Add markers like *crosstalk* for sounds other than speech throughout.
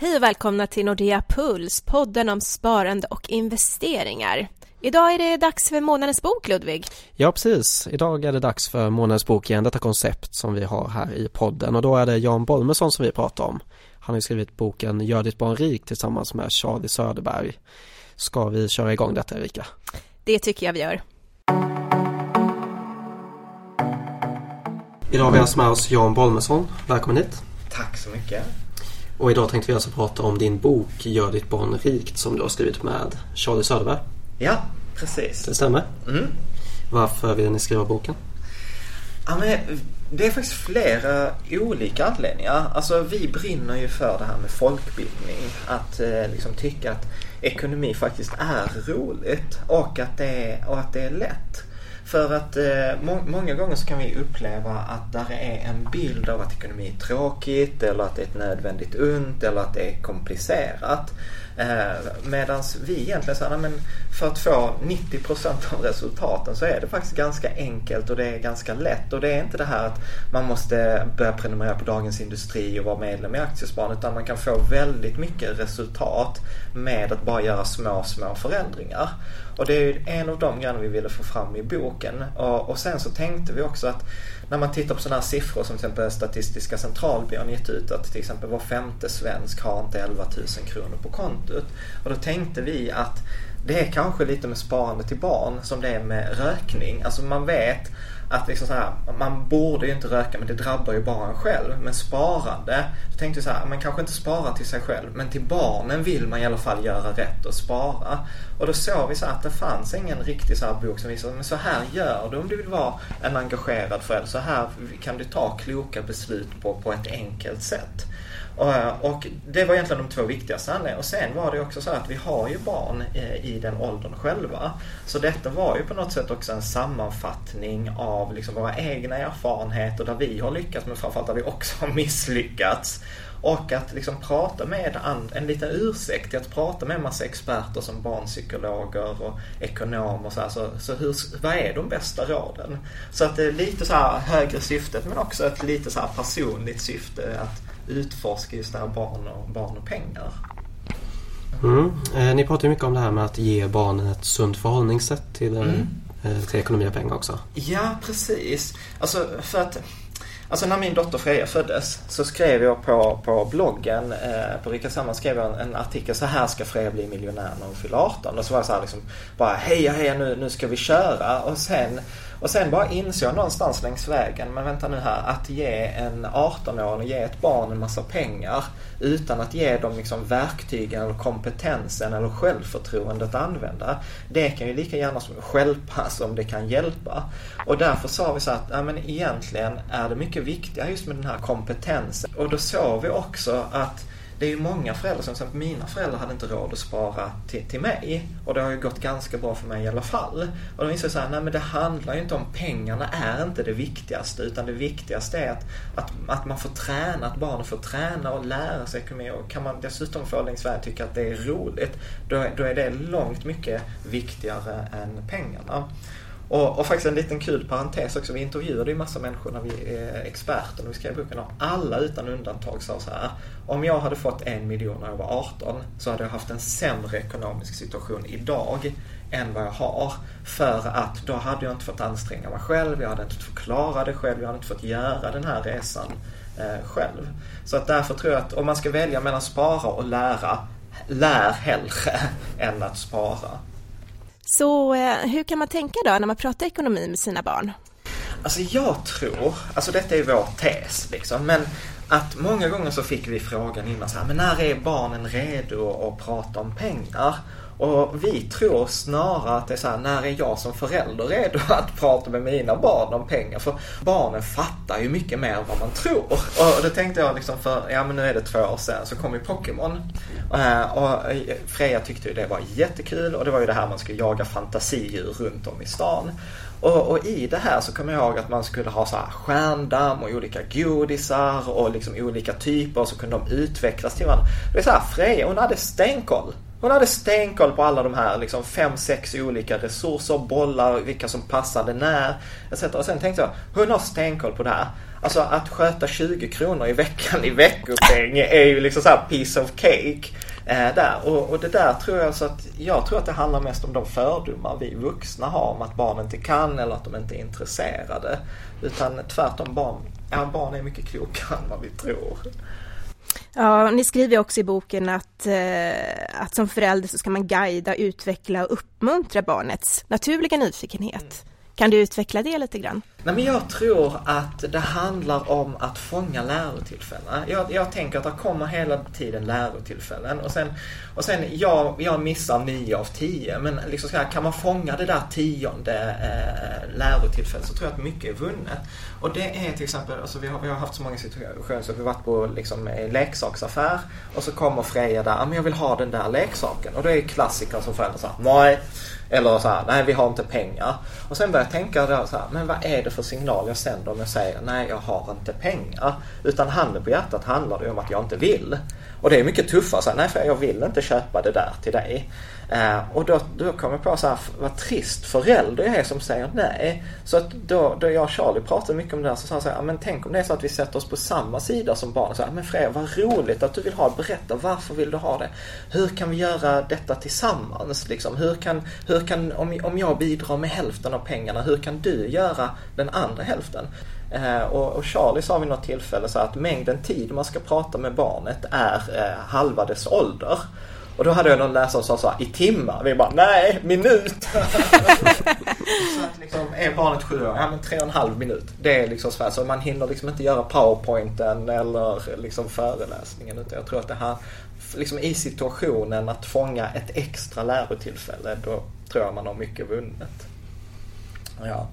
Hej och välkomna till Nordea Puls, podden om sparande och investeringar. Idag är det dags för månadens bok, Ludvig. Ja, precis. Idag är det dags för månadens bok igen, detta koncept som vi har här i podden och då är det Jan Bolmesson som vi pratar om. Han har skrivit boken Gör ditt barn rikt tillsammans med Charlie Söderberg. Ska vi köra igång detta, Erika? Det tycker jag vi gör. Idag har vi alltså med oss Jan Bolmesson. Välkommen hit. Tack så mycket. Och idag tänkte vi alltså prata om din bok Gör ditt barn rikt som du har skrivit med Charlie Söderberg. Ja, precis. Det stämmer. Mm. Varför vill ni skriva boken? Ja, men det är faktiskt flera olika anledningar. Alltså vi brinner ju för det här med folkbildning. Att eh, liksom tycka att ekonomi faktiskt är roligt och att det är, och att det är lätt. För att eh, må många gånger så kan vi uppleva att där är en bild av att ekonomi är tråkigt eller att det är ett nödvändigt ont eller att det är komplicerat. Eh, Medan vi egentligen säger, men för att få 90% av resultaten så är det faktiskt ganska enkelt och det är ganska lätt. Och det är inte det här att man måste börja prenumerera på Dagens Industri och vara medlem i Aktiespararen utan man kan få väldigt mycket resultat med att bara göra små, små förändringar. Och det är en av de grejerna vi ville få fram i boken. Och, och sen så tänkte vi också att när man tittar på sådana här siffror som till exempel Statistiska centralbyrån gett ut att till exempel var femte svensk har inte 11 000 kronor på kontot. Och då tänkte vi att det är kanske lite med sparande till barn som det är med rökning. Alltså man vet att liksom så här, man borde ju inte röka men det drabbar ju bara en själv. Men sparande, då tänkte jag så här, man kanske inte sparar till sig själv men till barnen vill man i alla fall göra rätt och spara. Och då såg vi så att det fanns ingen riktig så här bok som visade, men så här gör du om du vill vara en engagerad förälder. Så här kan du ta kloka beslut på, på ett enkelt sätt. Eh, och det var egentligen de två viktigaste anledningarna. Och sen var det också så att vi har ju barn eh, i den åldern själva. Så detta var ju på något sätt också en sammanfattning av liksom våra egna erfarenheter där vi har lyckats men framförallt där vi också har misslyckats. Och att liksom prata med en liten ursäkt till att prata med en massa experter som barnpsykologer och ekonomer. Så, här, så, så hur, vad är de bästa råden? Så att det är lite så här högre syftet men också ett lite så här personligt syfte att utforska just det här barn och, barn och pengar. Mm. Eh, ni pratar ju mycket om det här med att ge barnen ett sunt förhållningssätt till, mm. eh, till ekonomi och pengar också. Ja, precis. Alltså för att Alltså när min dotter Freja föddes så skrev jag på, på bloggen, eh, på Rika Samman skrev jag en, en, artikel så här ska Freja bli miljonär när hon fyller 18. Och så var jag så här liksom bara heja heja nu, nu ska vi köra. Och sen och sen bara insåg jag någonstans längs vägen, men vänta nu här, att ge en 18-åring, ge ett barn en massa pengar utan att ge dem liksom verktygen eller kompetensen eller självförtroendet att använda. Det kan ju lika gärna som stjälpa som det kan hjälpa. Och därför sa vi så att, ja men egentligen är det mycket viktigare just med den här kompetensen. Och då såg vi också att det är ju många föräldrar som säger att mina föräldrar hade inte råd att spara till, till mig. Och det har ju gått ganska bra för mig i alla fall. Och då inser jag så nej men det handlar ju inte om pengarna är inte det viktigaste. Utan det viktigaste är att, att, att man får träna, att barnen får träna och lära sig ekonomi. Och kan man dessutom få längs vägen tycka att det är roligt, då, då är det långt mycket viktigare än pengarna. Och, och, faktiskt en liten kul parentes också. Vi intervjuade ju massa människor när vi är experter när vi skrev boken. Och alla utan undantag sa så här. Om jag hade fått en miljon när jag var 18 så hade jag haft en sämre ekonomisk situation idag än vad jag har. För att då hade jag inte fått anstränga mig själv, jag hade inte fått klara det själv, jag hade inte fått göra den här resan eh, själv. Så att därför tror jag att om man ska välja mellan spara och lära, lär hellre *laughs* än att spara. Så eh, hur kan man tänka då när man pratar ekonomi med sina barn? Alltså jag tror, alltså detta är vår tes liksom, men att många gånger så fick vi frågan innan så här, men när är barnen redo att prata om pengar? Och vi tror snarare att det är så här, när är jag som förälder redo *laughs* att prata med mina barn om pengar? För barnen fattar ju mycket mer än vad man tror. Och då tänkte jag liksom för, ja men nu är det två år sedan så kom ju Pokémon. Eh, och eh, Freja tyckte ju det var jättekul och det var ju det här man skulle jaga fantasidjur runt om i stan. Och, och, i det här så kommer jag ihåg att man skulle ha så här stjärndamm och olika godisar och liksom olika typer och så kunde de utvecklas till varandra. Det är så här, Freja hon hade stenkoll. Hon hade stenkoll på alla de här liksom fem, sex olika resurser, bollar, vilka som passade när etc. Och sen tänkte jag, hon har stenkoll på det här. Alltså att sköta 20 kronor i veckan i veckopeng är ju liksom såhär piece of cake. Eh, där. Och, och, det där tror jag så att jag tror att det handlar mest om de fördomar vi vuxna har om att barn inte kan eller att de inte är intresserade. Utan tvärtom barn, ja, barn är mycket klokare än vad vi tror. Ja, ni skriver också i boken att, eh, att som förälder så ska man guida, utveckla och uppmuntra barnets naturliga nyfikenhet. Kan du utveckla det lite grann? Nej, men jag tror att det handlar om att fånga lärotillfällen. Jag, jag tänker att det kommer hela tiden lärotillfällen och sen, och sen jag, jag missar nio av tio men liksom så här, kan man fånga det där tionde eh, lärotillfället så tror jag att mycket är vunnet. Och det är till exempel, alltså vi, har, vi har haft så många situationer så vi har varit på liksom, eh, leksaksaffär och så kommer Freja där, ah, men jag vill ha den där leksaken och då är klassiker som föräldrar såhär, nej eller så här, nej vi har inte pengar. Och sen börjar jag tänka då så här, men vad är det för signal jag sänder om jag säger nej jag har inte pengar. Utan handen på hjärtat handlar det om att jag inte vill. Och det är mycket tuffare så här, nej för jag vill inte köpa det där till dig. Eh, och då, då kom jag på så här, vad trist förälder jag är som säger nej. Så att då, då jag och Charlie pratade mycket om det här så sa han så här, men tänk om det är så att vi sätter oss på samma sida som barn. Så här, men Freja vad roligt att du vill ha, det. berätta varför vill du ha det? Hur kan vi göra detta tillsammans? Liksom? Hur kan, hur kan om, om jag bidrar med hälften av pengarna, hur kan du göra den andra hälften? Eh, och, och, Charlie sa vid något tillfälle så att mängden tid man ska prata med barnet är eh, halva dess ålder. Och då hade jag någon läsare som sa så här, i timmar. Vi bara, nej, minut. *laughs* så att liksom, är barnet sju år, ja men tre och en halv minut. Det är liksom så här, så man hinner liksom inte göra powerpointen eller liksom föreläsningen. Utan jag tror att det här, liksom i situationen att fånga ett extra lärotillfälle, då tror jag man har mycket vunnet. Ja.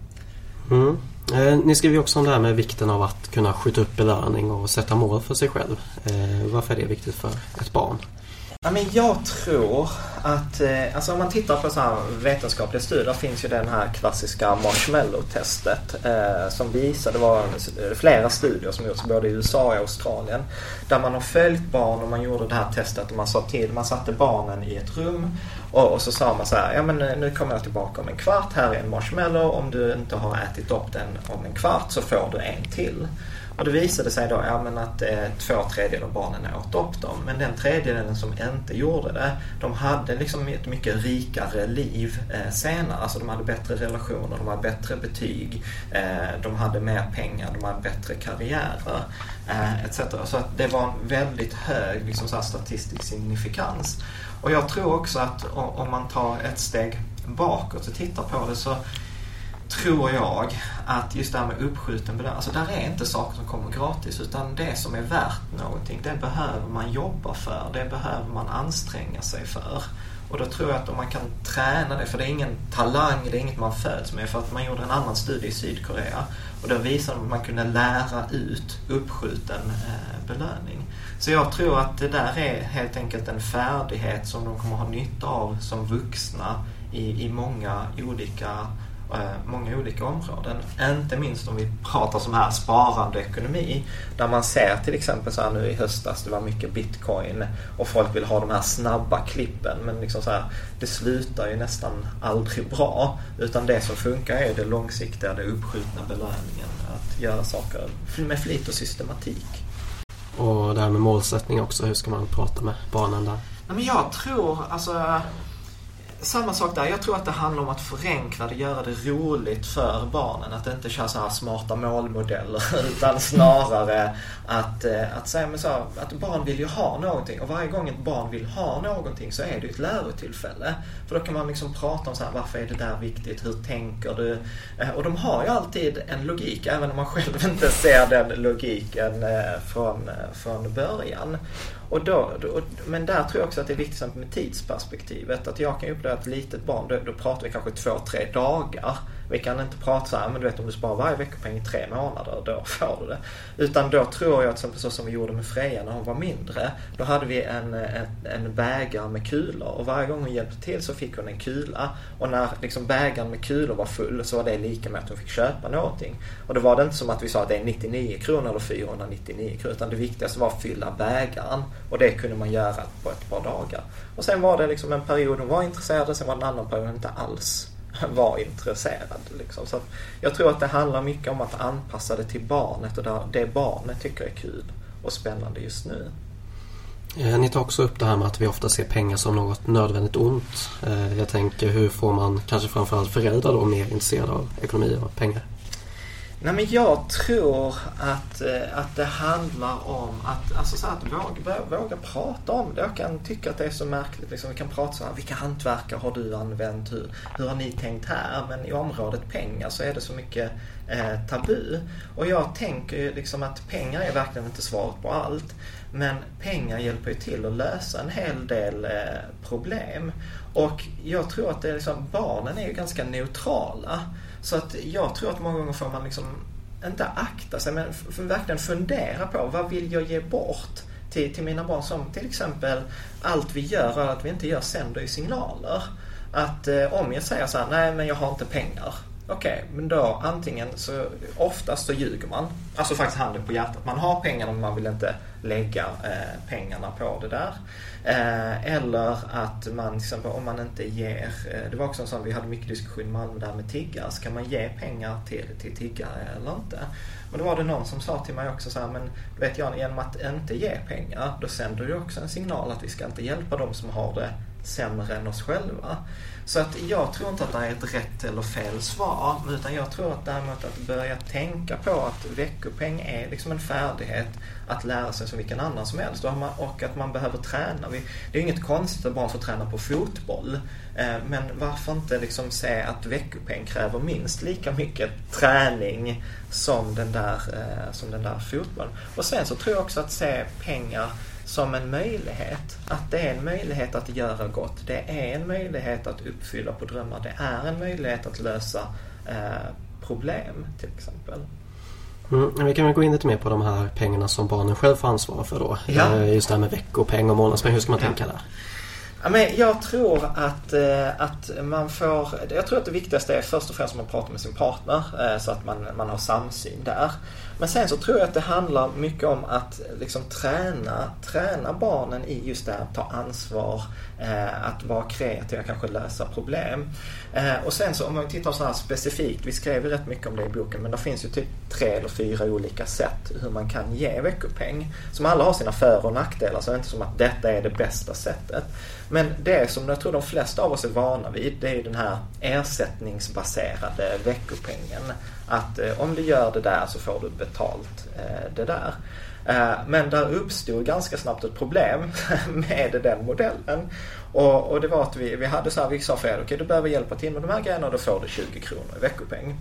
Mm. Eh, ni skriver också om det här med vikten av att kunna skjuta upp belöning och sätta mål för sig själv. Eh, varför är det viktigt för ett barn? Ja, men jag tror att, eh, alltså om man tittar på så här vetenskapliga studier finns ju den här klassiska marshmallow-testet eh, som visar, det var flera studier som gjorts både i USA och Australien där man har följt barn och man gjorde det här testet och man sa till, man satte barnen i ett rum och, och så sa man så här, ja men eh, nu kommer jag tillbaka om en kvart, här är en marshmallow, om du inte har ätit upp den om en kvart så får du en till. Och det visade sig då ja, men att eh, två tredjedelar av barnen åt upp dem. Men den tredjedelen som inte gjorde det, de hade liksom ett mycket rikare liv eh, senare. Alltså de hade bättre relationer, de hade bättre betyg, eh, de hade mer pengar, de hade bättre karriärer eh, etc. Så att det var en väldigt hög liksom, så statistisk signifikans. Och jag tror också att om man tar ett steg bakåt och tittar på det så tror jag att just det här med uppskjuten belöning, alltså där är inte saker som kommer gratis utan det som är värt någonting, det behöver man jobba för, det behöver man anstränga sig för. Och då tror jag att om man kan träna det, för det är ingen talang, det är inget man föds med. För att man gjorde en annan studie i Sydkorea och då visade de att man kunde lära ut uppskjuten eh, belöning. Så jag tror att det där är helt enkelt en färdighet som de kommer ha nytta av som vuxna i, i många olika Eh, många olika områden. Inte minst om vi pratar som här sparande ekonomi. Där man ser till exempel så här nu i höstas, det var mycket bitcoin och folk vill ha de här snabba klippen. Men liksom så här, det slutar ju nästan aldrig bra. Utan det som funkar är det långsiktiga, det uppskjutna belöningen. Att göra saker med flit och systematik. Och det här med målsättning också, hur ska man prata med barnen där? men jag tror, alltså samma sak där. Jag tror att det handlar om att förenkla det, göra det roligt för barnen. Att inte köra så här smarta målmodeller *laughs* utan snarare att, eh, att säga men så här, att barn vill ju ha någonting och varje gång ett barn vill ha någonting så är det ett lärotillfälle. För då kan man liksom prata om så här, varför är det där viktigt, hur tänker du? Eh, och de har ju alltid en logik även om man själv *laughs* inte ser den logiken eh, från, från början. Och då, då, men där tror jag också att det är viktigt med tidsperspektivet. Att jag kan uppleva att ett litet barn, då, då pratar vi kanske två, tre dagar. Vi kan inte prata så här, men du vet om du sparar varje veckopeng i tre månader, då får du det. Utan då tror jag, till exempel så som vi gjorde med Freja när hon var mindre. Då hade vi en, en, en bägare med kulor och varje gång hon hjälpte till så fick hon en kula. Och när liksom bägaren med kulor var full så var det lika med att hon fick köpa någonting. Och då var det inte som att vi sa att det är 99 kronor eller 499 kronor. Utan det viktigaste var att fylla bägaren. Och det kunde man göra på ett par dagar. Och sen var det liksom en period hon var intresserad och sen var det en annan period hon inte alls *laughs* var intresserad. Liksom. Så jag tror att det handlar mycket om att anpassa det till barnet och det barnet tycker är kul och spännande just nu. Eh, ni tar också upp det här med att vi ofta ser pengar som något nödvändigt ont. Eh, jag tänker hur får man kanske framförallt föräldrar då mer intresserade av ekonomi och pengar? Nej men jag tror att, eh, att det handlar om att, alltså så att våga, våga prata om det. Jag kan tycka att det är så märkligt. Liksom, vi kan prata så här, vilka hantverkare har du använt? Hur, hur har ni tänkt här? Men i området pengar så är det så mycket eh, tabu. Och jag tänker liksom att pengar är verkligen inte svaret på allt. Men pengar hjälper ju till att lösa en hel del eh, problem. Och jag tror att det är liksom, barnen är ju ganska neutrala. Så att jag tror att många gånger får man liksom inte akta sig men verkligen fundera på vad vill jag ge bort till, till mina barn som till exempel allt vi gör och allt vi inte gör sänder ju signaler. Att eh, om jag säger så här, nej men jag har inte pengar. Okej, okay, men då antingen så oftast så ljuger man. Alltså faktiskt handen på hjärtat. Man har pengarna men man vill inte lägga eh, pengarna på det där. Eh, eller att man till exempel om man inte ger, eh, det var också en sån, vi hade mycket diskussion i Malmö där med tiggare. Ska man ge pengar till, till tiggare eller inte? Men då var det någon som sa till mig också så här, men du vet Jan, genom att inte ge pengar då sänder du också en signal att vi ska inte hjälpa de som har det sämre än oss själva. Så att jag tror inte att det är ett rätt eller fel svar. Utan jag tror att däremot att börja tänka på att veckopeng är liksom en färdighet att lära sig som vilken annan som helst. Och att man behöver träna. Det är inget konstigt att barn får träna på fotboll. Eh, men varför inte liksom se att veckopeng kräver minst lika mycket träning som den där, eh, som den där fotbollen. Och sen så tror jag också att se pengar som en möjlighet. Att det är en möjlighet att göra gott. Det är en möjlighet att uppfylla på drömmar. Det är en möjlighet att lösa eh, problem till exempel. Mm, vi kan väl gå in lite mer på de här pengarna som barnen själv får ansvara för då. Ja. Eh, just det här med veckopeng och månadspeng. Hur ska man ja. tänka där? Ja, men jag tror att, eh, att man får... Jag tror att det viktigaste är först och främst att man pratar med sin partner eh, så att man, man har samsyn där. Men sen så tror jag att det handlar mycket om att liksom träna, träna barnen i just det här att ta ansvar, eh, att vara kreativa, kanske lösa problem. Och sen så om man tittar så här specifikt, vi skrev ju rätt mycket om det i boken, men det finns ju typ tre eller fyra olika sätt hur man kan ge veckopeng. Som alla har sina för och nackdelar, så det är inte som att detta är det bästa sättet. Men det som jag tror de flesta av oss är vana vid, det är den här ersättningsbaserade veckopengen. Att eh, om du gör det där så får du betalt eh, det där. Eh, men där uppstod ganska snabbt ett problem *laughs* med den modellen. Och, och det var att vi, vi hade så här, vi sa Fred, okej okay, du behöver hjälpa till med de här grejerna och då får du 20 kronor i veckopeng.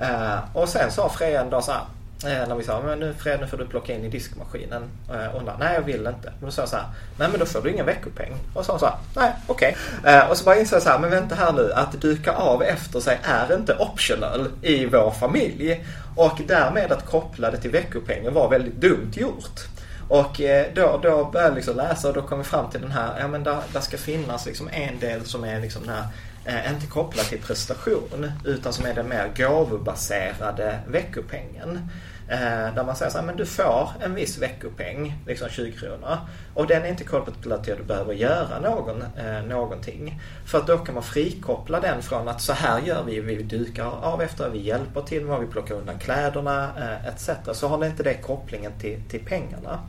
Eh, och sen sa Freja en dag så här, Eh, när vi sa, men nu Fred, nu får du plocka in i diskmaskinen. Eh, och hon bara, nej jag vill inte. Men då sa jag så här, nej men då får du ingen veckopeng. Och så sa hon så här, nej okej. Okay. Eh, och så bara insåg jag så här, men vänta här nu, att duka av efter sig är inte optional i vår familj. Och därmed att koppla det till veckopengen var väldigt dumt gjort. Och eh, då, då började jag liksom läsa och då kom vi fram till den här, ja men där, där ska finnas liksom en del som är liksom den här eh, inte kopplad till prestation utan som är den mer gåvobaserade veckopengen. Eh, där man säger så här, men du får en viss veckopeng, liksom 20 kronor. Och den är inte kopplad till att du behöver göra någon, eh, någonting. För att då kan man frikoppla den från att så här gör vi, vi dukar av efter, vi hjälper till med, vi plockar undan kläderna eh, etc. Så har det inte det kopplingen till, till pengarna.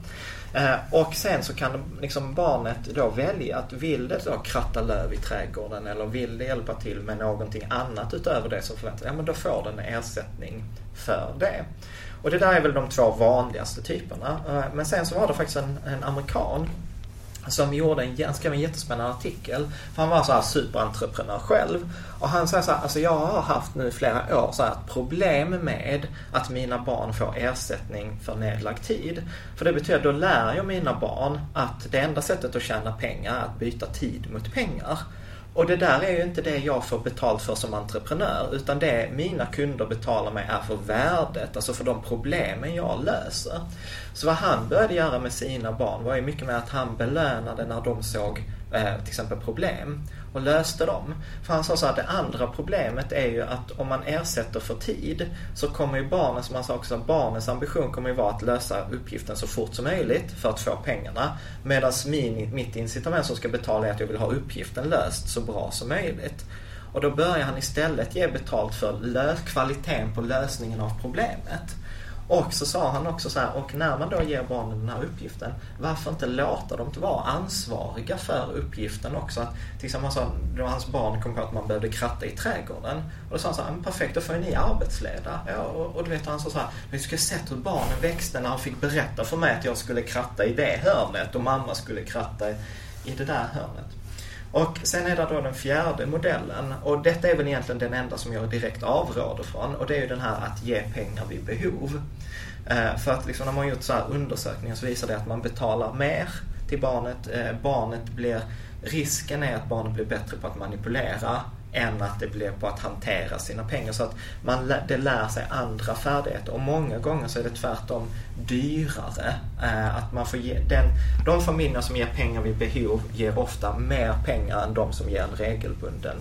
Eh, och sen så kan liksom barnet då välja att vill det då kratta löv i trädgården eller vill det hjälpa till med någonting annat utöver det som förväntas. Ja men då får den ersättning för det. Och det där är väl de två vanligaste typerna. Eh, men sen så var det faktiskt en, en amerikan som gjorde en, skrev en jättespännande artikel. För han var så här superentreprenör själv. Och han säger så här, alltså jag har haft nu i flera år så här problem med att mina barn får ersättning för nedlagd tid. För det betyder att då lär jag mina barn att det enda sättet att tjäna pengar är att byta tid mot pengar. Och det där är ju inte det jag får betalt för som entreprenör utan det mina kunder betalar mig är för värdet, alltså för de problemen jag löser. Så vad han började göra med sina barn var ju mycket mer att han belönade när de såg eh, till exempel problem och löste dem. För han sa så att det andra problemet är ju att om man ersätter för tid så kommer ju barnen, som han sa också, barnens ambition kommer ju vara att lösa uppgiften så fort som möjligt för att få pengarna. Medan min, mitt incitament som ska betala är att jag vill ha uppgiften löst så bra som möjligt. Och då börjar han istället ge betalt för kvaliteten på lösningen av problemet. Och så sa han också så här, och när man då ger barnen den här uppgiften, varför inte låta dem vara ansvariga för uppgiften också? Att, till exempel han sa, då hans barn kom på att man behövde kratta i trädgården. Och då sa han så här, perfekt, då får ni arbetsleda. Ja, och, och du vet, han sa så här, du skulle sett hur barnen växte när han fick berätta för mig att jag skulle kratta i det hörnet och mamma skulle kratta i det där hörnet. Och sen är det då den fjärde modellen och detta är väl egentligen den enda som jag direkt avråder från och det är ju den här att ge pengar vid behov. Eh, för att liksom när man har gjort så här undersökningar så visar det att man betalar mer till barnet. Eh, barnet blir, risken är att barnet blir bättre på att manipulera än att det blir på att hantera sina pengar. Så att man, det lär sig andra färdigheter och många gånger så är det tvärtom dyrare. Eh, att man får ge, den, de familjer som ger pengar vid behov ger ofta mer pengar än de som ger en regelbunden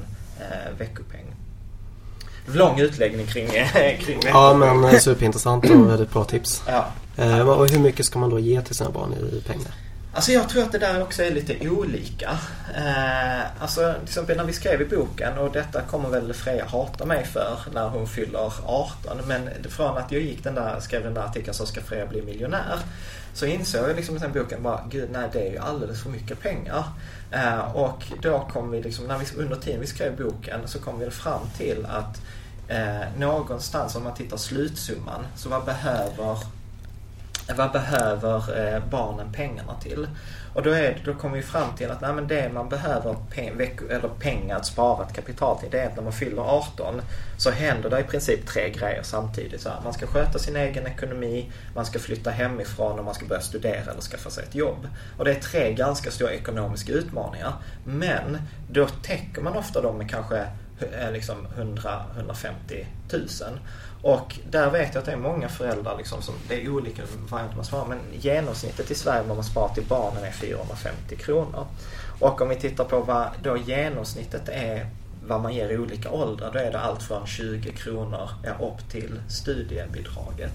veckopeng. Lång utläggning kring, *laughs* kring veckopeng. Ja men superintressant och väldigt bra tips. Ja. Eh, och hur mycket ska man då ge till sina barn i pengar? Alltså jag tror att det där också är lite olika. Eh, alltså till exempel när vi skrev i boken och detta kommer väl Freja hata mig för när hon fyller 18. Men från att jag gick den där, skrev den där artikeln så ska Freja bli miljonär. Så insåg jag liksom i den boken bara, gud nej det är ju alldeles för mycket pengar. Eh, och då kom vi liksom, när vi, under tiden vi skrev boken så kom vi fram till att eh, någonstans om man tittar slutsumman så vad behöver vad behöver eh, barnen pengarna till? Och då, är, då kommer vi fram till att nej, men det man behöver peng, eller pengar, ett kapital till, det är att när man fyller 18 så händer det i princip tre grejer samtidigt. Så här, man ska sköta sin egen ekonomi, man ska flytta hemifrån och man ska börja studera eller skaffa sig ett jobb. Och det är tre ganska stora ekonomiska utmaningar. Men då täcker man ofta dem med kanske liksom 100-150 000. Och där vet jag att det är många föräldrar liksom som, det är olika varianter man svarar, men genomsnittet i Sverige vad man sparar till barnen är 450 kronor. Och om vi tittar på vad då genomsnittet är vad man ger i olika åldrar, då är det allt från 20 kronor upp till studiebidraget.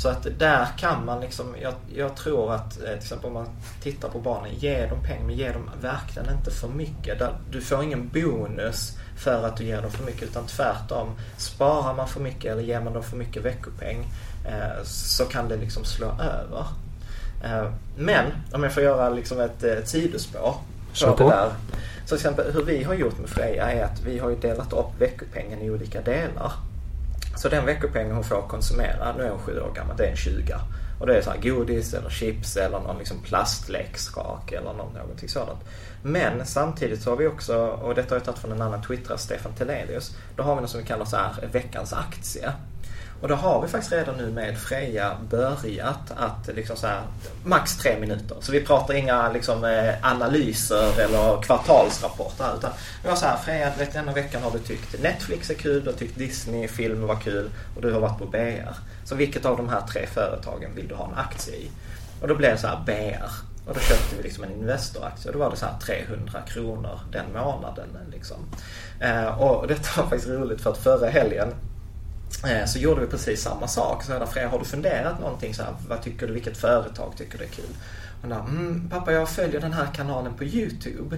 Så att där kan man liksom, jag, jag, tror att eh, till exempel om man tittar på barnen, ge dem pengar men ge dem verkligen inte för mycket. Du får ingen bonus för att du ger dem för mycket utan tvärtom. Sparar man för mycket eller ger man dem för mycket veckopeng eh, så kan det liksom slå över. Eh, men om jag får göra liksom ett, ett sidospår. På. Där. Så till exempel hur vi har gjort med Freja är att vi har delat upp veckopengen i olika delar. Så den veckopengen hon får konsumera, nu är hon sju år gammal, det är en 20. Och det är så här godis eller chips eller någon liksom plastleksak eller någon, någonting sådant. Men samtidigt så har vi också, och detta har jag tagit från en annan twittrare, Stefan Telelius. Då har vi något som vi kallar så här veckans aktie. Och då har vi faktiskt redan nu med Freja börjat att liksom så här, max tre minuter. Så vi pratar inga liksom, eh, analyser eller kvartalsrapporter utan vi har så här, Freja, vet, denna veckan har du tyckt Netflix är kul, du har tyckt Disney-film var kul och du har varit på BR. Så vilket av de här tre företagen vill du ha en aktie i? Och då blev det så här BR. Och då köpte vi liksom en Investoraktie och då var det så här 300 kronor den månaden. Liksom. Eh, och detta var faktiskt roligt för att förra helgen Eh, så gjorde vi precis samma sak. Så jag Freja, har du funderat någonting så här, vad tycker du, vilket företag tycker du är kul? Och där, mm, pappa jag följer den här kanalen på YouTube.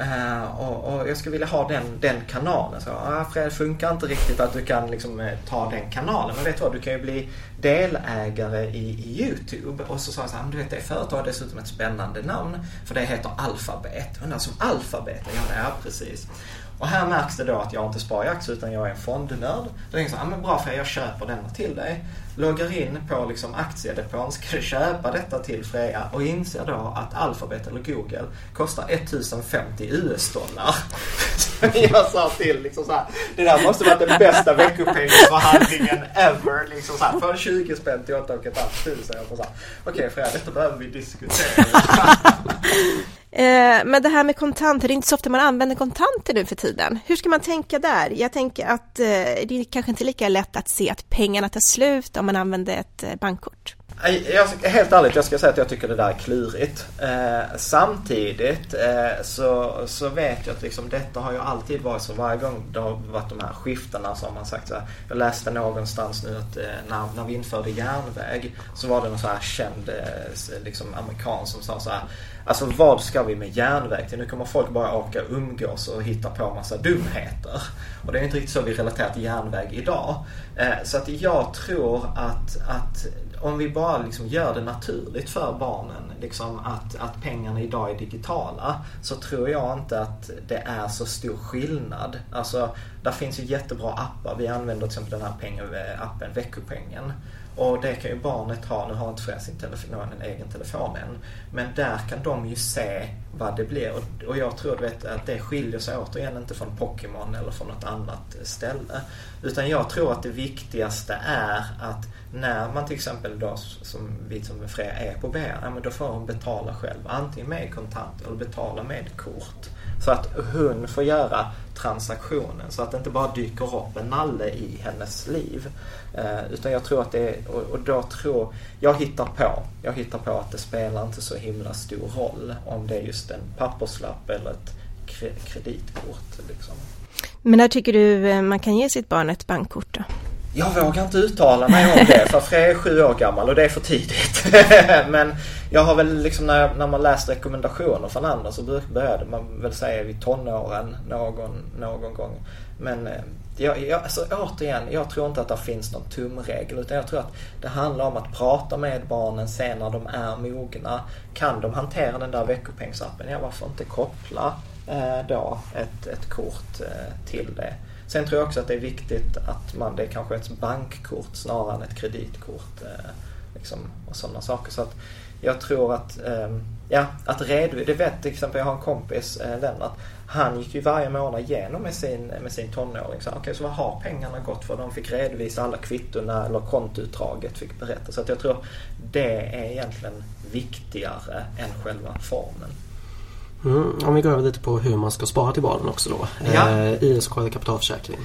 Uh, och, och, jag skulle vilja ha den, den kanalen. Så, ah, Fred, det funkar inte riktigt att du kan liksom, eh, ta den kanalen. Men vet du vad, du kan ju bli delägare i, i YouTube. Och så sa jag så här, du vet det företaget har dessutom ett spännande namn. För det heter Alphabet. Undrar som Alphabet, ja det är precis. Och här märks det då att jag inte sparar i aktier utan jag är en fondnörd. Då tänker jag så här, men bra för jag köper denna till dig. Loggar in på liksom aktiedepån, ska köpa detta till Freja och inser då att Alphabet eller Google kostar 1050 US-dollar. Så jag sa till liksom så här, det där måste vara den bästa veckopengsförhandlingen ever. Liksom så här, från 20 spänn till 8 500. Okej okay, Freja, detta behöver vi diskutera. Eh, men det här med kontanter, det är inte så ofta man använder kontanter nu för tiden. Hur ska man tänka där? Jag tänker att eh, det är kanske inte lika lätt att se att pengarna tar slut om man använder ett eh, bankkort. Jag, helt ärligt, jag ska säga att jag tycker det där är klurigt. Eh, samtidigt eh, så, så vet jag att liksom, detta har ju alltid varit så. Varje gång det har varit de här skiftena så har man sagt så här. Jag läste någonstans nu att eh, när, när vi införde järnväg så var det någon så här känd eh, liksom, amerikan som sa så här. Alltså vad ska vi med järnväg till? Nu kommer folk bara åka och umgås och hitta på massa dumheter. Och det är inte riktigt så vi relaterar till järnväg idag. Eh, så att jag tror att, att om vi bara liksom gör det naturligt för barnen, liksom att, att pengarna idag är digitala, så tror jag inte att det är så stor skillnad. Alltså, där finns ju jättebra appar. Vi använder till exempel den här appen Veckopengen. Och det kan ju barnet ha, nu har inte Freja sin telefon, en egen telefon än. Men där kan de ju se vad det blir. Och, och jag tror vet, att det skiljer sig återigen inte från Pokémon eller från något annat ställe. Utan jag tror att det viktigaste är att när man till exempel då som vi som Freja är på BR, ja, men då får hon betala själv. Antingen med kontant eller betala med kort. Så att hon får göra transaktionen så att det inte bara dyker upp en nalle i hennes liv. Eh, utan jag tror att det är, och, och då tror, jag hittar på, jag hittar på att det spelar inte så himla stor roll om det är just en papperslapp eller ett kreditkort. Liksom. Men när tycker du eh, man kan ge sitt barn ett bankkort då? Jag vågar inte uttala mig om det för Freja är sju år gammal och det är för tidigt. *laughs* Men jag har väl liksom när, när man läst rekommendationer från andra så började man väl säga vid tonåren någon, någon gång. Men eh, jag, jag, alltså, återigen, jag tror inte att det finns någon tumregel utan jag tror att det handlar om att prata med barnen sen när de är mogna. Kan de hantera den där veckopengsappen, ja varför inte koppla eh, då ett, ett kort eh, till det. Sen tror jag också att det är viktigt att man, det är kanske ett bankkort snarare än ett kreditkort. Eh, liksom, och sådana saker. Så att jag tror att, eh, ja, att redovisa, det vet till exempel, jag har en kompis, eh, Lennart, han gick ju varje månad igenom med sin, med sin tonåring. Så, okay, så vad har pengarna gått för? De fick redovisa alla kvittorna eller kontoutdraget fick berätta. Så att jag tror det är egentligen viktigare än själva formen. Mm, om vi går över lite på hur man ska spara till barnen också då. Ja. Eh, ISK eller kapitalförsäkring?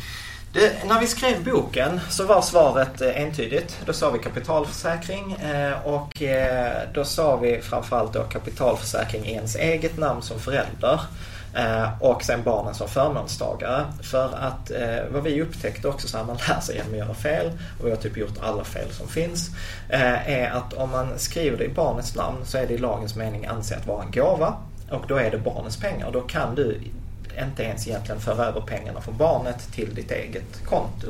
Det, när vi skrev boken så var svaret eh, entydigt. Då sa vi kapitalförsäkring eh, och eh, då sa vi framförallt då kapitalförsäkring i ens eget namn som förälder. Och sen barnen som förmånstagare. För att vad vi upptäckte också så här, man lär sig genom att göra fel och vi har typ gjort alla fel som finns. Är att om man skriver det i barnets namn så är det i lagens mening ansett vara en gåva. Och då är det barnets pengar. Då kan du inte ens egentligen föra över pengarna från barnet till ditt eget konto.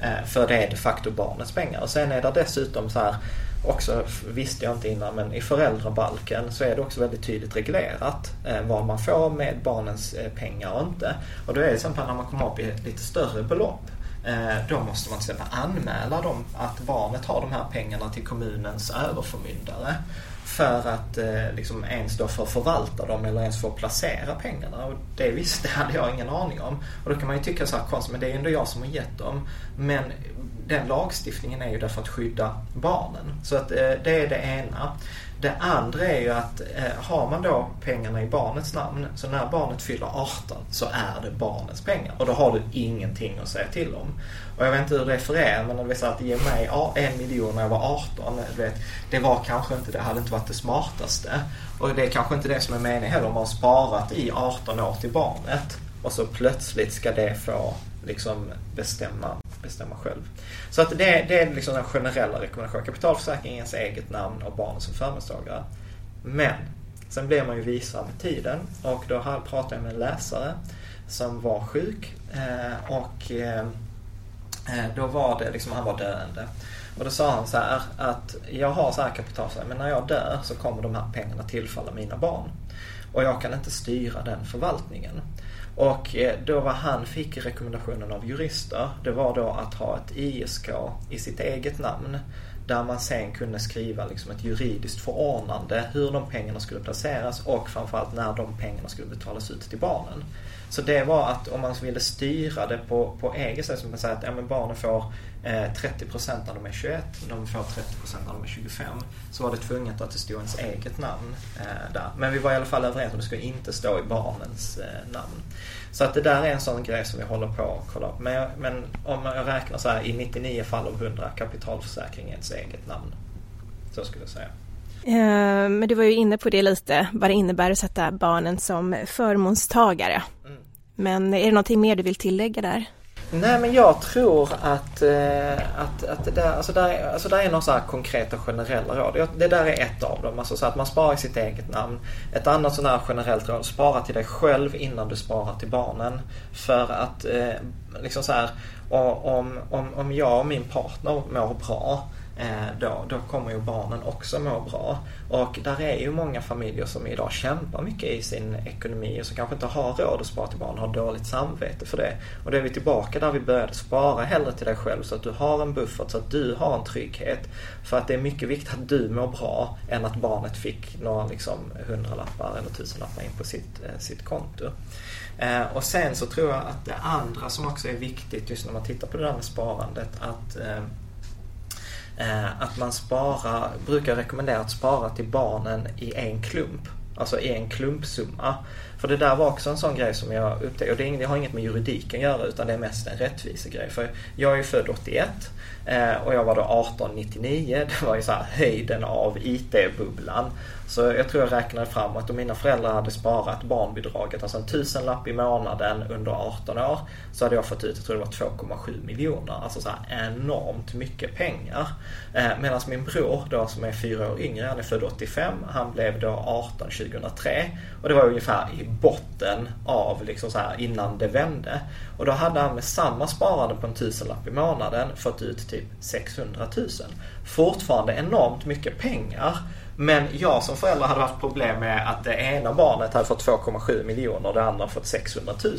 Eh, för det är de facto barnets pengar. Och sen är det dessutom så här också, visste jag inte innan, men i föräldrabalken så är det också väldigt tydligt reglerat eh, vad man får med barnens eh, pengar och inte. Och då är det till exempel när man kommer upp i lite större belopp Eh, då måste man till exempel anmäla dem att barnet har de här pengarna till kommunens överförmyndare för att eh, liksom ens då få förvalta dem eller ens få placera pengarna. Och det visste *laughs* hade jag ingen aning om. Och då kan man ju tycka så här konstigt, men det är ändå jag som har gett dem. Men den lagstiftningen är ju där för att skydda barnen. Så att eh, det är det ena. Det andra är ju att eh, har man då pengarna i barnets namn så när barnet fyller 18 så är det barnets pengar och då har du ingenting att säga till om. Och jag vet inte hur det är för er men om vi säger att ge mig en miljon när jag var 18. Eh, vet, det var kanske inte, det hade inte varit det smartaste. Och det är kanske inte det som är meningen heller om man har sparat i 18 år till barnet och så plötsligt ska det få liksom bestämma, bestämma själv. Så att det, det är liksom den generella rekommendationen. Kapitalförsäkringens eget namn och barnet som förmånstagare. Men sen blir man ju visare med tiden och då pratade jag med en läsare som var sjuk eh, och eh, eh, då var det liksom, han var döende. Och då sa han så här att jag har så här kapitalförsäkring men när jag dör så kommer de här pengarna tillfalla mina barn. Och jag kan inte styra den förvaltningen. Och eh, då vad han fick i rekommendationen av jurister, det var då att ha ett ISK i sitt eget namn. Där man sen kunde skriva liksom ett juridiskt förordnande hur de pengarna skulle placeras och framförallt när de pengarna skulle betalas ut till barnen. Så det var att om man ville styra det på, på eget sätt, som man säger att ja, men barnen får eh, 30% när de är 21, de får 30% när de är 25. Så var det tvunget att det stod ens eget namn eh, där. Men vi var i alla fall överens om att det skulle inte stå i barnens eh, namn. Så att det där är en sån grej som vi håller på att kolla upp. Men, men om jag räknar så här i 99 fall av 100 kapitalförsäkring i ens eget namn. Så skulle jag säga. Eh, men du var ju inne på det lite, vad det innebär att sätta barnen som förmånstagare. Mm. Men är det någonting mer du vill tillägga där? Nej men jag tror att, eh, att, att det där, alltså där, alltså där är några så här konkreta generella råd. Det där är ett av dem. Alltså så att man sparar i sitt eget namn. Ett annat sånt här generellt råd, spara till dig själv innan du sparar till barnen. För att eh, liksom så här, om, om, om jag och min partner mår bra Eh, då, då kommer ju barnen också må bra. Och där är ju många familjer som idag kämpar mycket i sin ekonomi och som kanske inte har råd att spara till barn, har dåligt samvete för det. Och då är vi tillbaka där vi började, spara hellre till dig själv så att du har en buffert, så att du har en trygghet. För att det är mycket viktigt att du mår bra än att barnet fick några liksom hundralappar eller tusenlappar in på sitt, eh, sitt konto. Eh, och sen så tror jag att det andra som också är viktigt just när man tittar på det där med sparandet, att Eh, att man sparar, brukar rekommendera att spara till barnen i en klump. Alltså i en klumpsumma. För det där var också en sån grej som jag upptäckte. Och det har inget med juridiken att göra utan det är mest en rättvisegrej. För jag är ju född 81 Eh, och jag var då 1899. Det var ju så här höjden av IT-bubblan. Så jag tror jag räknade fram att om mina föräldrar hade sparat barnbidraget, alltså en tusenlapp i månaden under 18 år, så hade jag fått ut, jag tror det var 2,7 miljoner. Alltså så här enormt mycket pengar. Eh, medan min bror då som är fyra år yngre, han är född 85, han blev då 18 2003. Och det var ungefär i botten av liksom så här innan det vände. Och då hade han med samma sparande på en tusenlapp i månaden fått ut typ 600 000. Fortfarande enormt mycket pengar. Men jag som förälder hade haft problem med att det ena barnet hade fått 2,7 miljoner och det andra fått 600 000.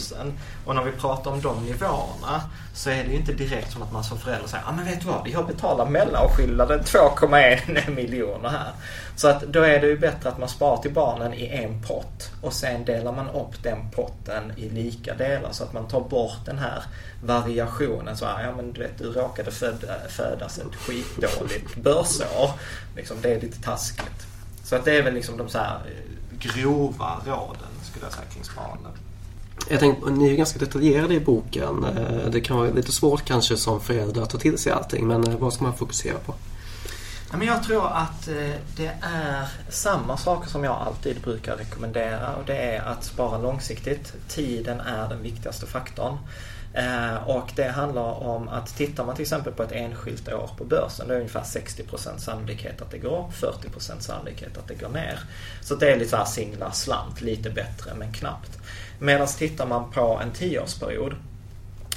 Och när vi pratar om de nivåerna så är det ju inte direkt som att man som förälder säger, ja ah, men vet du vad, jag betalar mellanskillnaden 2,1 miljoner här. Så att då är det ju bättre att man sparar till barnen i en pott och sen delar man upp den potten i lika delar så att man tar bort den här variationen. Så här, ja men du vet, du råkade föda, födas ett skitdåligt börsår. Liksom, det är lite taskigt. Så att det är väl liksom de så här eh, grova råden skulle jag säga kring sparande. Jag tänkte, ni är ganska detaljerade i boken. Eh, det kan vara lite svårt kanske som förälder att ta till sig allting men eh, vad ska man fokusera på? jag tror att det är samma saker som jag alltid brukar rekommendera och det är att spara långsiktigt. Tiden är den viktigaste faktorn. Eh, och det handlar om att tittar man till exempel på ett enskilt år på börsen, då är det ungefär 60% sannolikhet att det går upp, 40% sannolikhet att det går ner. Så det är lite såhär singla slant, lite bättre men knappt. Medan tittar man på en 10-årsperiod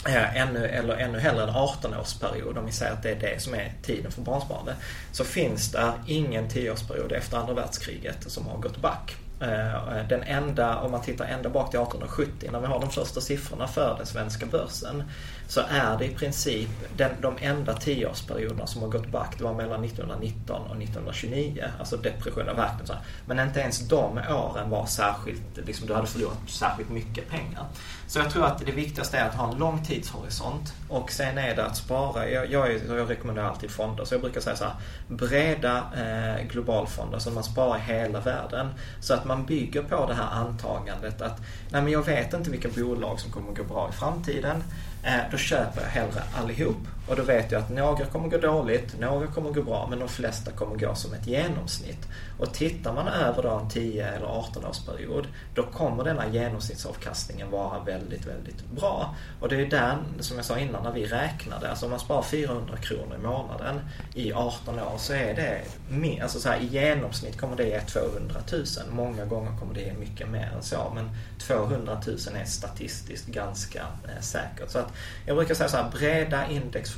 eh, ännu, eller ännu hellre en 18-årsperiod, om vi säger att det är det som är tiden för barnsparande, så finns det ingen 10-årsperiod efter andra världskriget som har gått back. Eh, den enda, om man tittar ända bak till 1870 när vi har de första siffrorna för den svenska börsen så är det i princip den, de enda tioårsperioderna som har gått back. Det var mellan 1919 och 1929, alltså depressionen verkligen Men inte ens de åren var särskilt, liksom, du hade förlorat särskilt mycket pengar. Så jag tror att det viktigaste är att ha en lång tidshorisont och sen är det att spara. Jag, jag, jag rekommenderar alltid fonder, så jag brukar säga så här, breda eh, globalfonder så man sparar i hela världen. Så att man bygger på det här antagandet att nej men jag vet inte vilka bolag som kommer att gå bra i framtiden. Eh, då köper jag hellre allihop. Och då vet jag att några kommer gå dåligt, några kommer gå bra, men de flesta kommer gå som ett genomsnitt. Och tittar man över då en 10 eller 18 årsperiod, då kommer denna genomsnittsavkastningen vara väldigt, väldigt bra. Och det är den, som jag sa innan, när vi räknade, alltså om man sparar 400 kronor i månaden i 18 år så är det, alltså så här, i genomsnitt kommer det ge 200 000. Många gånger kommer det ge mycket mer än så, men 200 000 är statistiskt ganska eh, säkert. Så att jag brukar säga så här, breda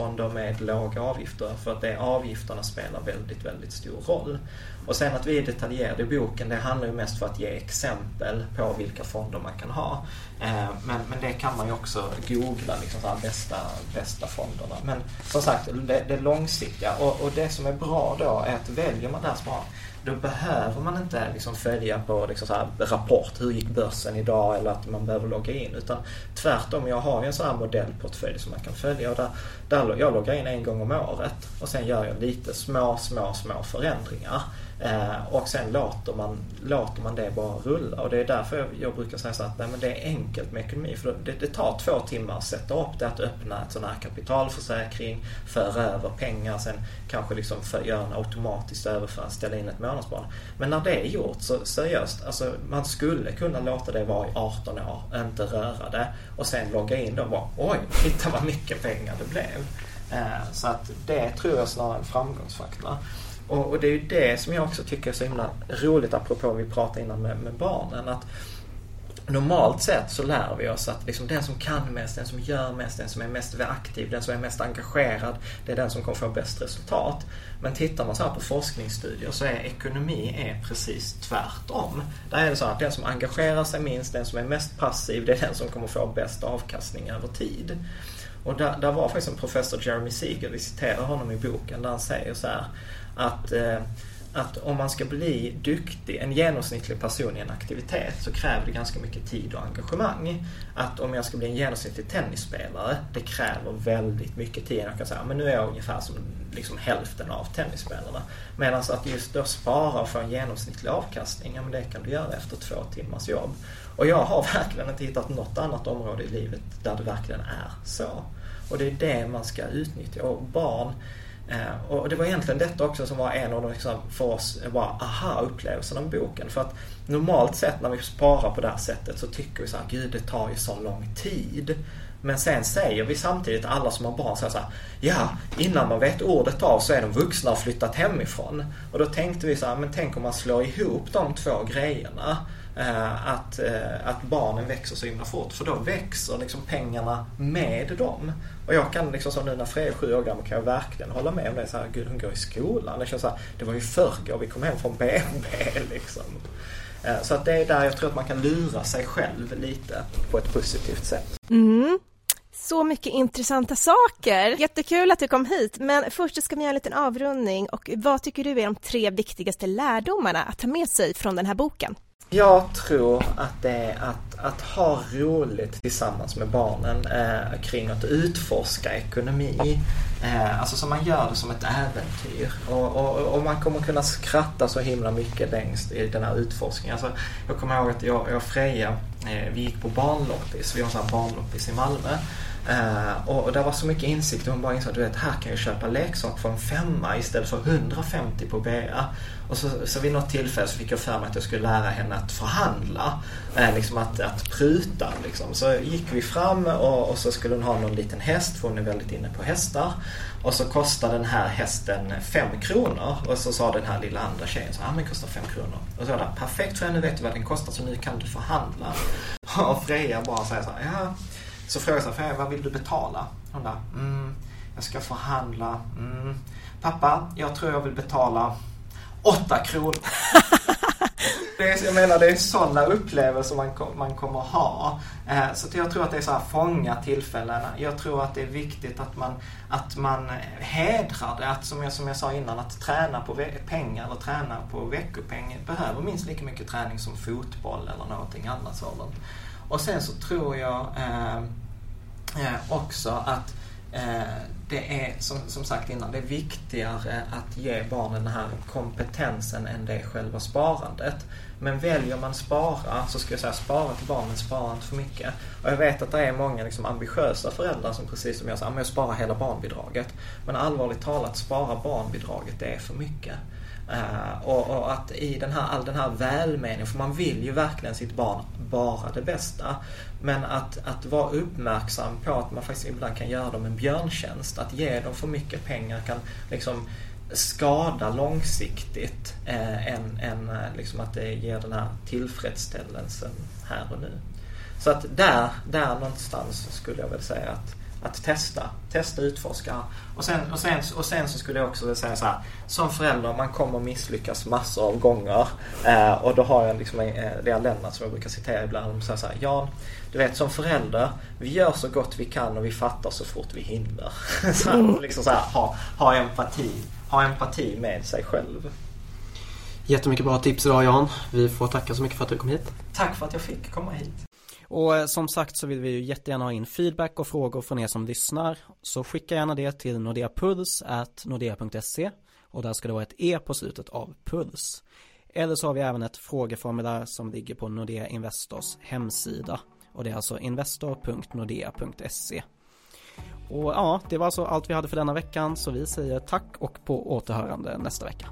indexfonder med låga avgifter för att det avgifterna spelar väldigt, väldigt stor roll. Och sen att vi är detaljerade i boken, det handlar ju mest för att ge exempel på vilka fonder man kan ha. Eh, men, men det kan man ju också googla, liksom så bästa, bästa fonderna. Men som sagt, det, det långsiktiga och, och det som är bra då är att väljer man det här sparandet då behöver man inte liksom följa på liksom så rapport, hur gick börsen idag eller att man behöver logga in. Utan tvärtom, jag har ju en sån här modellportfölj som man kan följa. Och där, där jag loggar in en gång om året och sen gör jag lite små, små, små förändringar. Eh, och sen låter man, låter man det bara rulla och det är därför jag, jag brukar säga så att nej, men det är enkelt med ekonomi. För det, det tar två timmar att sätta upp det, att öppna ett sån här kapitalförsäkring, föra över pengar, sen kanske liksom för, göra en automatisk överföring, ställa in ett mål månadsbarn. Men när det är gjort så seriöst, alltså man skulle kunna låta det vara i 18 år, inte röra det och sen logga in då och bara oj, titta vad mycket pengar det blev. Eh, så att det tror jag snarare är en framgångsfaktor. Och, och, det är ju det som jag också tycker är så himla roligt apropå vi pratade innan med, med barnen. Att Normalt sett så lär vi oss att liksom den som kan mest, den som gör mest, den som är mest aktiv, den som är mest engagerad, det är den som kommer få bäst resultat. Men tittar man så här på forskningsstudier så är ekonomi är precis tvärtom. Där är det så att den som engagerar sig minst, den som är mest passiv, det är den som kommer få bäst avkastning över tid. Och där, där var faktiskt en professor, Jeremy Siegel, vi citerar honom i boken, där han säger så här att, eh, att om man ska bli duktig, en genomsnittlig person i en aktivitet, så kräver det ganska mycket tid och engagemang. Att om jag ska bli en genomsnittlig tennisspelare, det kräver väldigt mycket tid. Jag kan säga, men nu är jag ungefär som liksom hälften av tennisspelarna. Medan att just då spara och få en genomsnittlig avkastning, ja men det kan du göra efter två timmars jobb. Och jag har *laughs* verkligen inte hittat något annat område i livet där det verkligen är så. Och det är det man ska utnyttja. Och barn Eh, och det var egentligen detta också som var en av de liksom, för oss bara aha-upplevelserna med boken. För att normalt sett när vi sparar på det här sättet så tycker vi så här, gud det tar ju så lång tid. Men sen säger vi samtidigt, alla som har barn, så här, ja, innan man vet ordet av så är de vuxna och flyttat hemifrån. Och då tänkte vi så här, men tänk om man slår ihop de två grejerna. Eh, att, eh, att barnen växer så himla fort. För då växer liksom pengarna med dem. Och jag kan liksom så nu när Freja är sju år gammal kan jag verkligen hålla med om det. Så här, Gud hon går i skolan. Det känns så här, det var ju förrgår vi kom hem från BB *laughs* liksom. Eh, så att det är där jag tror att man kan lura sig själv lite på ett positivt sätt. Mm. Så mycket intressanta saker. Jättekul att du kom hit, men först ska vi göra en liten avrundning och vad tycker du är de tre viktigaste lärdomarna att ta med sig från den här boken? Jag tror att det är att, att ha roligt tillsammans med barnen eh, kring att utforska ekonomi. Eh, alltså som man gör det som ett äventyr. Och, och, och, man kommer kunna skratta så himla mycket längst i den här utforskningen. Alltså, jag kommer ihåg att jag, jag och Freja, eh, vi gick på barnloppis. Vi har en barnloppis i Malmö. Uh, och det var så mycket insikt och hon bara insåg att du vet, här kan jag köpa leksak för en femma istället för 150 på BA. Och så, så vid något tillfälle så fick jag för mig att jag skulle lära henne att förhandla. Eh, liksom att, att pruta liksom. Så gick vi fram och, och, så skulle hon ha någon liten häst för hon är väldigt inne på hästar. Och så kostade den här hästen 5 kronor. Och så sa den här lilla andra tjejen så ja ah, men kostar 5 kronor. Och så sa jag perfekt för nu vet du vad den kostar så nu kan du förhandla. *laughs* Och Freja bara säger så här, ja så frågade jag så vad vill du betala? Hon bara, mm, jag ska förhandla. Mm. Pappa, jag tror jag vill betala 8 kronor. *laughs* det är, jag menar det är sådana upplevelser man, man kommer ha. Eh, så jag tror att det är så här fånga tillfällena. Jag tror att det är viktigt att man, att man hedrar det. Att som jag, som jag sa innan, att träna på pengar eller träna på veckopeng behöver minst lika mycket träning som fotboll eller någonting annat sådant. Och sen så tror jag eh, eh, också att Eh, det är som, som sagt innan, det är viktigare att ge barnen den här kompetensen än det själva sparandet. Men väljer man spara så ska jag säga spara till barnen, spara inte för mycket. Och jag vet att det är många liksom ambitiösa föräldrar som precis som jag säger, jag sparar hela barnbidraget. Men allvarligt talat, spara barnbidraget, det är för mycket. Uh, och, och, att i den här, all den här välmeningen, för man vill ju verkligen sitt barn bara det bästa. Men att, att vara uppmärksam på att man faktiskt ibland kan göra dem en björntjänst. Att ge dem för mycket pengar kan liksom skada långsiktigt eh, än, än eh, liksom att det ger den här tillfredsställelsen här och nu. Så att där, där någonstans skulle jag väl säga att att testa, testa, utforska. Och sen, och sen, och sen så skulle jag också vilja säga så här. Som förälder, man kommer misslyckas massor av gånger. Eh, och då har jag liksom, eh, det är Lennart som jag brukar citera ibland. Och säger så här, Jan, du vet som förälder, vi gör så gott vi kan och vi fattar så fort vi hinner. *laughs* så liksom så här, ha, ha empati. Ha empati med sig själv. Jättemycket bra tips idag Jan. Vi får tacka så mycket för att du kom hit. Tack för att jag fick komma hit. Och eh, som sagt så vill vi ju jättegärna ha in feedback och frågor från er som lyssnar. Så skicka gärna det till nordeapuls.nordea.se och där ska det vara ett E på slutet av puls. Eller så har vi även ett frågeformulär som ligger på Nordea Investors hemsida och det är alltså investor.nordea.se. Och ja, det var alltså allt vi hade för denna veckan så vi säger tack och på återhörande nästa vecka.